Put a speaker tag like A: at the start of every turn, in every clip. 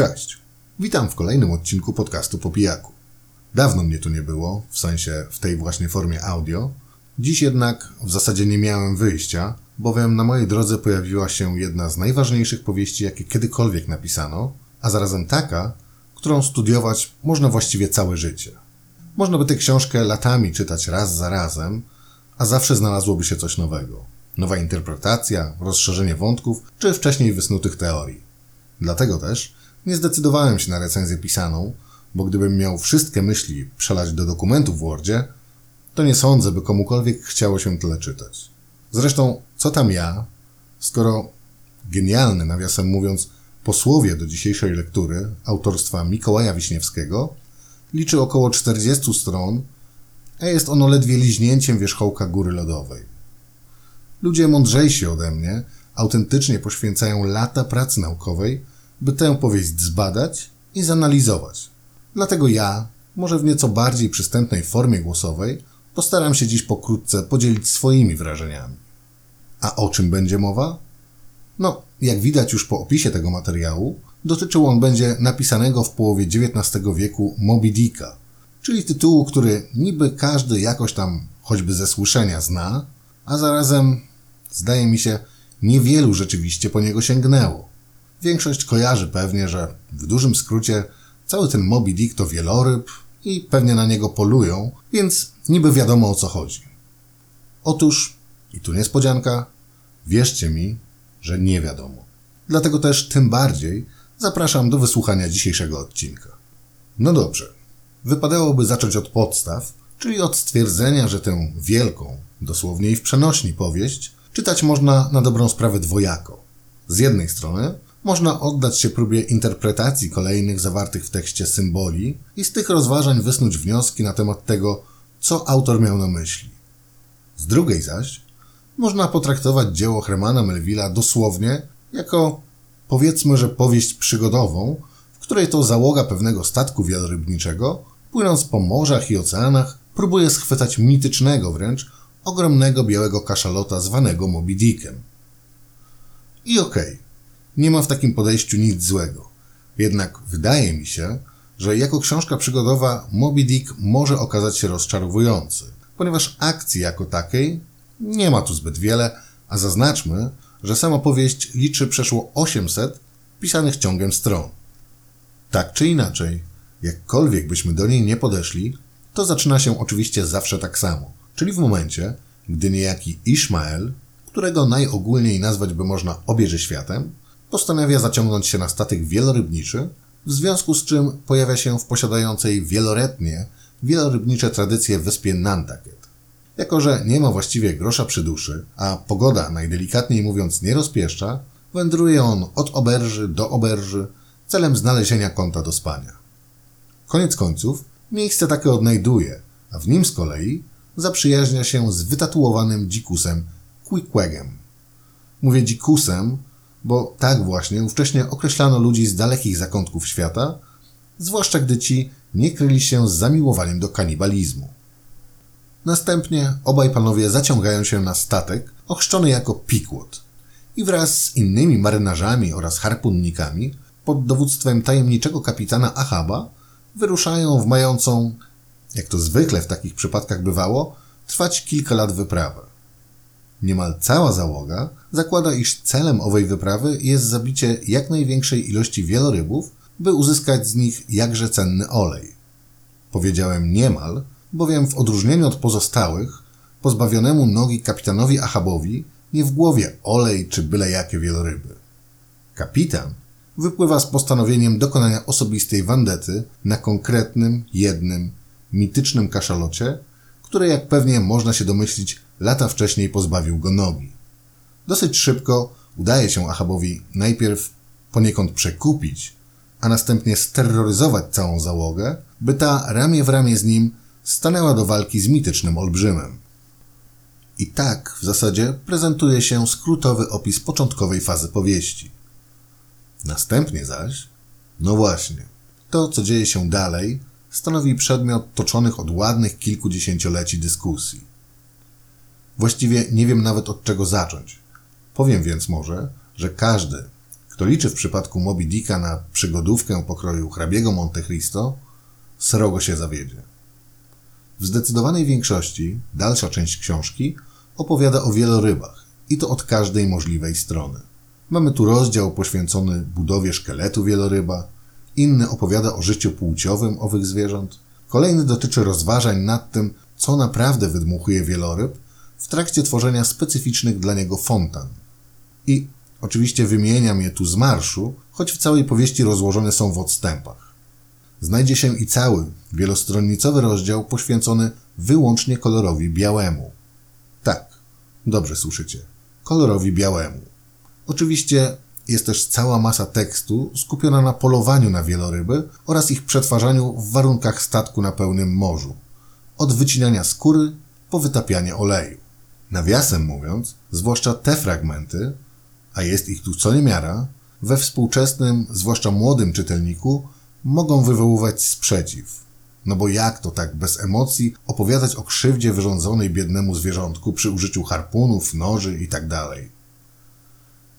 A: Cześć. Witam w kolejnym odcinku podcastu po pijaku. Dawno mnie tu nie było, w sensie w tej właśnie formie audio. Dziś jednak w zasadzie nie miałem wyjścia, bowiem na mojej drodze pojawiła się jedna z najważniejszych powieści, jakie kiedykolwiek napisano, a zarazem taka, którą studiować można właściwie całe życie. Można by tę książkę latami czytać raz za razem, a zawsze znalazłoby się coś nowego. Nowa interpretacja, rozszerzenie wątków, czy wcześniej wysnutych teorii. Dlatego też nie zdecydowałem się na recenzję pisaną, bo gdybym miał wszystkie myśli przelać do dokumentu w Wordzie, to nie sądzę, by komukolwiek chciało się tyle czytać. Zresztą, co tam ja, skoro genialny, nawiasem mówiąc, posłowie do dzisiejszej lektury autorstwa Mikołaja Wiśniewskiego liczy około 40 stron, a jest ono ledwie liźnięciem wierzchołka góry lodowej. Ludzie mądrzejsi ode mnie autentycznie poświęcają lata pracy naukowej, by tę powieść zbadać i zanalizować. Dlatego ja, może w nieco bardziej przystępnej formie głosowej, postaram się dziś pokrótce podzielić swoimi wrażeniami. A o czym będzie mowa? No, jak widać już po opisie tego materiału, dotyczył on będzie napisanego w połowie XIX wieku Moby Dicka, czyli tytułu, który niby każdy jakoś tam choćby ze słyszenia zna, a zarazem, zdaje mi się, niewielu rzeczywiście po niego sięgnęło. Większość kojarzy pewnie, że w dużym skrócie cały ten Moby Dick to wieloryb i pewnie na niego polują, więc niby wiadomo o co chodzi. Otóż, i tu niespodzianka, wierzcie mi, że nie wiadomo. Dlatego też tym bardziej zapraszam do wysłuchania dzisiejszego odcinka. No dobrze, wypadałoby zacząć od podstaw, czyli od stwierdzenia, że tę wielką, dosłownie i w przenośni powieść, czytać można na dobrą sprawę dwojako. Z jednej strony można oddać się próbie interpretacji kolejnych zawartych w tekście symboli i z tych rozważań wysnuć wnioski na temat tego, co autor miał na myśli. Z drugiej zaś można potraktować dzieło Hermana Melvilla dosłownie jako powiedzmy, że powieść przygodową, w której to załoga pewnego statku wielorybniczego, płynąc po morzach i oceanach, próbuje schwytać mitycznego wręcz ogromnego białego kaszalota zwanego Moby Dickiem. I okej, okay, nie ma w takim podejściu nic złego. Jednak wydaje mi się, że jako książka przygodowa Moby Dick może okazać się rozczarowujący, ponieważ akcji jako takiej nie ma tu zbyt wiele, a zaznaczmy, że sama powieść liczy przeszło 800 pisanych ciągiem stron. Tak czy inaczej, jakkolwiek byśmy do niej nie podeszli, to zaczyna się oczywiście zawsze tak samo, czyli w momencie, gdy niejaki Ishmael, którego najogólniej nazwać by można obieży światem, postanawia zaciągnąć się na statek wielorybniczy, w związku z czym pojawia się w posiadającej wieloletnie wielorybnicze tradycje wyspie Nantucket. Jako, że nie ma właściwie grosza przy duszy, a pogoda, najdelikatniej mówiąc, nie rozpieszcza, wędruje on od oberży do oberży celem znalezienia kąta do spania. Koniec końców, miejsce takie odnajduje, a w nim z kolei zaprzyjaźnia się z wytatuowanym dzikusem Quickwegiem. Mówię dzikusem, bo tak właśnie ówcześnie określano ludzi z dalekich zakątków świata, zwłaszcza gdy ci nie kryli się z zamiłowaniem do kanibalizmu. Następnie obaj panowie zaciągają się na statek ochrzczony jako Pickwood i wraz z innymi marynarzami oraz harpunnikami pod dowództwem tajemniczego kapitana Ahaba wyruszają w mającą, jak to zwykle w takich przypadkach bywało, trwać kilka lat wyprawę. Niemal cała załoga zakłada, iż celem owej wyprawy jest zabicie jak największej ilości wielorybów, by uzyskać z nich jakże cenny olej. Powiedziałem niemal, bowiem w odróżnieniu od pozostałych, pozbawionemu nogi kapitanowi Achabowi nie w głowie olej czy byle jakie wieloryby. Kapitan wypływa z postanowieniem dokonania osobistej wandety na konkretnym, jednym, mitycznym kaszalocie, które jak pewnie można się domyślić lata wcześniej pozbawił go nogi. Dosyć szybko udaje się Achabowi najpierw poniekąd przekupić, a następnie steroryzować całą załogę, by ta ramię w ramię z nim stanęła do walki z mitycznym olbrzymem. I tak w zasadzie prezentuje się skrótowy opis początkowej fazy powieści. Następnie zaś, no właśnie, to co dzieje się dalej, stanowi przedmiot toczonych od ładnych kilkudziesięcioleci dyskusji. Właściwie nie wiem nawet od czego zacząć. Powiem więc może, że każdy, kto liczy w przypadku Moby Dicka na przygodówkę pokroju hrabiego Monte Cristo, srogo się zawiedzie. W zdecydowanej większości dalsza część książki opowiada o wielorybach i to od każdej możliwej strony. Mamy tu rozdział poświęcony budowie szkieletu wieloryba, inny opowiada o życiu płciowym owych zwierząt, kolejny dotyczy rozważań nad tym, co naprawdę wydmuchuje wieloryb w trakcie tworzenia specyficznych dla niego fontan. I oczywiście wymieniam je tu z marszu, choć w całej powieści rozłożone są w odstępach. Znajdzie się i cały wielostronnicowy rozdział poświęcony wyłącznie kolorowi białemu. Tak, dobrze słyszycie. Kolorowi białemu. Oczywiście jest też cała masa tekstu skupiona na polowaniu na wieloryby oraz ich przetwarzaniu w warunkach statku na pełnym morzu. Od wycinania skóry po wytapianie oleju. Nawiasem mówiąc, zwłaszcza te fragmenty, a jest ich tu co niemiara, we współczesnym, zwłaszcza młodym czytelniku, mogą wywoływać sprzeciw. No bo jak to tak bez emocji opowiadać o krzywdzie wyrządzonej biednemu zwierzątku przy użyciu harpunów, noży itd. Tak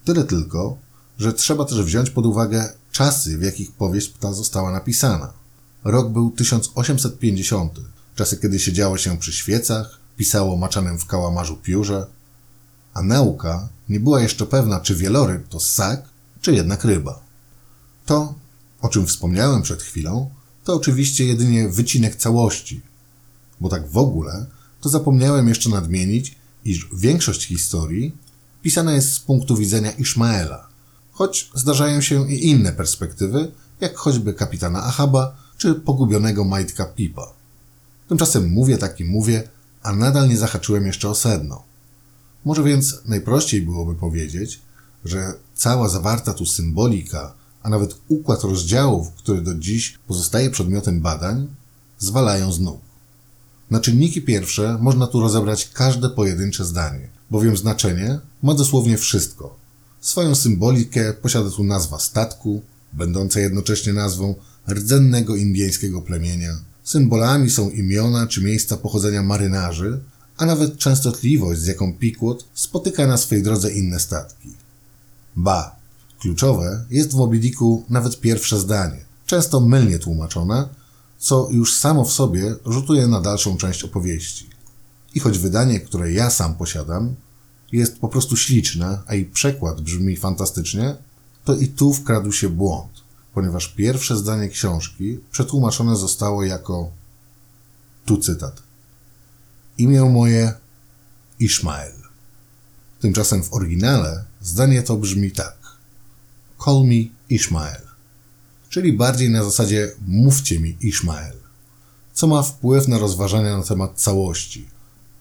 A: Tyle tylko, że trzeba też wziąć pod uwagę czasy, w jakich powieść ta została napisana. Rok był 1850, czasy kiedy siedziało się przy świecach, pisało maczanym w kałamarzu piórze, a nauka nie była jeszcze pewna, czy wieloryb to ssak, czy jednak ryba. To, o czym wspomniałem przed chwilą, to oczywiście jedynie wycinek całości, bo tak w ogóle to zapomniałem jeszcze nadmienić, iż większość historii pisana jest z punktu widzenia Ishmaela, choć zdarzają się i inne perspektywy, jak choćby kapitana Ahaba czy pogubionego Majtka Pipa. Tymczasem mówię taki mówię, a nadal nie zahaczyłem jeszcze o sedno. Może więc najprościej byłoby powiedzieć, że cała zawarta tu symbolika, a nawet układ rozdziałów, który do dziś pozostaje przedmiotem badań, zwalają z nóg. Na czynniki pierwsze można tu rozebrać każde pojedyncze zdanie, bowiem znaczenie ma dosłownie wszystko. Swoją symbolikę posiada tu nazwa statku, będąca jednocześnie nazwą rdzennego indyjskiego plemienia. Symbolami są imiona czy miejsca pochodzenia marynarzy, a nawet częstotliwość, z jaką Pickwood spotyka na swej drodze inne statki. Ba, kluczowe jest w Moby Dicku nawet pierwsze zdanie, często mylnie tłumaczone, co już samo w sobie rzutuje na dalszą część opowieści. I choć wydanie, które ja sam posiadam, jest po prostu śliczne, a i przekład brzmi fantastycznie, to i tu wkradł się błąd, ponieważ pierwsze zdanie książki przetłumaczone zostało jako tu cytat. Imię moje Ishmael. Tymczasem w oryginale zdanie to brzmi tak. Call me Ishmael. Czyli bardziej na zasadzie mówcie mi Ishmael. Co ma wpływ na rozważania na temat całości.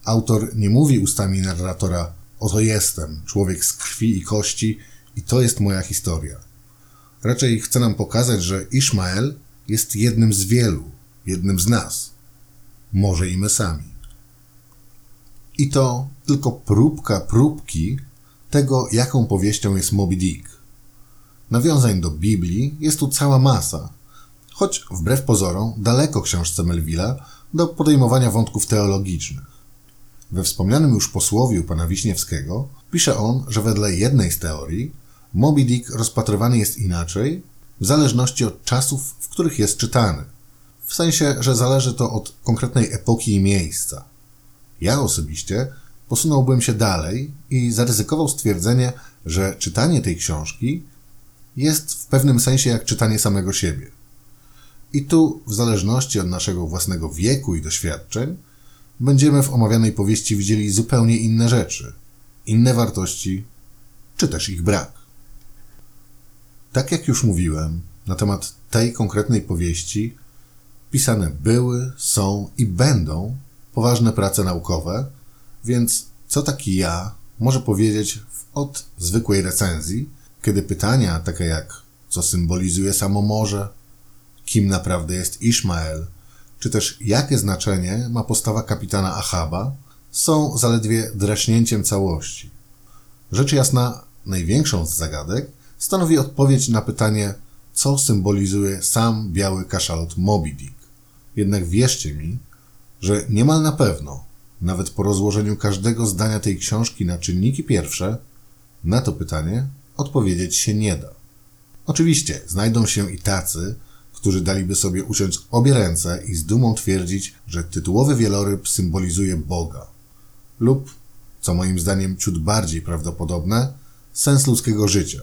A: Autor nie mówi ustami narratora Oto jestem, człowiek z krwi i kości i to jest moja historia. Raczej chce nam pokazać, że Ishmael jest jednym z wielu, jednym z nas. Może i my sami. I to tylko próbka próbki tego, jaką powieścią jest Moby Dick. Nawiązań do Biblii jest tu cała masa, choć wbrew pozorom daleko książce Melvilla do podejmowania wątków teologicznych. We wspomnianym już posłowiu pana Wiśniewskiego pisze on, że wedle jednej z teorii Moby Dick rozpatrywany jest inaczej w zależności od czasów, w których jest czytany. W sensie, że zależy to od konkretnej epoki i miejsca. Ja osobiście posunąłbym się dalej i zaryzykował stwierdzenie, że czytanie tej książki jest w pewnym sensie jak czytanie samego siebie. I tu, w zależności od naszego własnego wieku i doświadczeń, będziemy w omawianej powieści widzieli zupełnie inne rzeczy, inne wartości, czy też ich brak. Tak jak już mówiłem, na temat tej konkretnej powieści pisane były, są i będą poważne prace naukowe, więc co taki ja może powiedzieć od zwykłej recenzji, kiedy pytania takie jak co symbolizuje samo morze, kim naprawdę jest Ishmael, czy też jakie znaczenie ma postawa kapitana Achaba, są zaledwie draśnięciem całości. Rzecz jasna, największą z zagadek stanowi odpowiedź na pytanie, co symbolizuje sam biały kaszalot Moby Dick. Jednak wierzcie mi, że niemal na pewno, nawet po rozłożeniu każdego zdania tej książki na czynniki pierwsze, na to pytanie odpowiedzieć się nie da. Oczywiście znajdą się i tacy, którzy daliby sobie uciąć obie ręce i z dumą twierdzić, że tytułowy wieloryb symbolizuje Boga. Lub, co moim zdaniem ciut bardziej prawdopodobne, sens ludzkiego życia.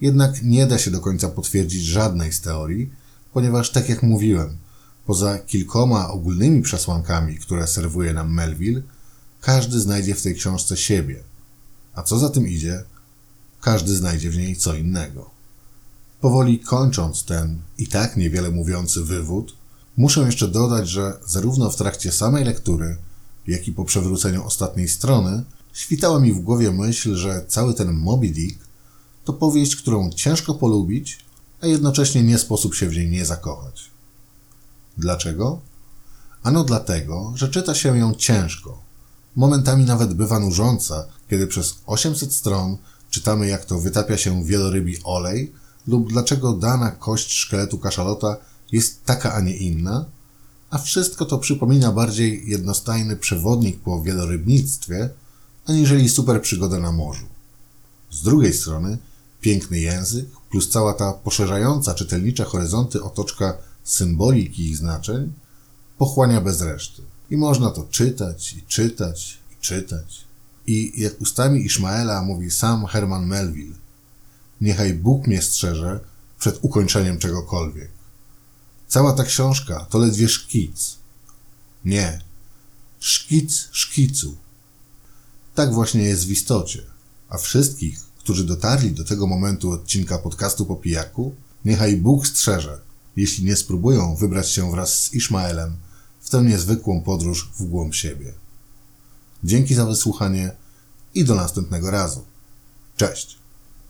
A: Jednak nie da się do końca potwierdzić żadnej z teorii, ponieważ, tak jak mówiłem, poza kilkoma ogólnymi przesłankami, które serwuje nam Melville, każdy znajdzie w tej książce siebie. A co za tym idzie, każdy znajdzie w niej co innego. Powoli kończąc ten i tak niewiele mówiący wywód, muszę jeszcze dodać, że zarówno w trakcie samej lektury, jak i po przewróceniu ostatniej strony, świtała mi w głowie myśl, że cały ten Moby Dick to powieść, którą ciężko polubić, a jednocześnie nie sposób się w niej nie zakochać. Dlaczego? Ano dlatego, że czyta się ją ciężko. Momentami nawet bywa nużąca, kiedy przez 800 stron czytamy, jak to wytapia się wielorybi olej, lub dlaczego dana kość szkieletu kaszalota jest taka, a nie inna, a wszystko to przypomina bardziej jednostajny przewodnik po wielorybnictwie, aniżeli super przygoda na morzu. Z drugiej strony, piękny język plus cała ta poszerzająca czytelnicze horyzonty otoczka symboliki i znaczeń pochłania bez reszty. I można to czytać i czytać i czytać. I jak ustami Ishmaela mówi sam Herman Melville, niechaj Bóg mnie strzeże przed ukończeniem czegokolwiek. Cała ta książka to ledwie szkic. Nie, szkic szkicu. Tak właśnie jest w istocie. A wszystkich, którzy dotarli do tego momentu odcinka podcastu po pijaku, niechaj Bóg strzeże, jeśli nie spróbują wybrać się wraz z Ishmaelem w tę niezwykłą podróż w głąb siebie. Dzięki za wysłuchanie i do następnego razu. Cześć!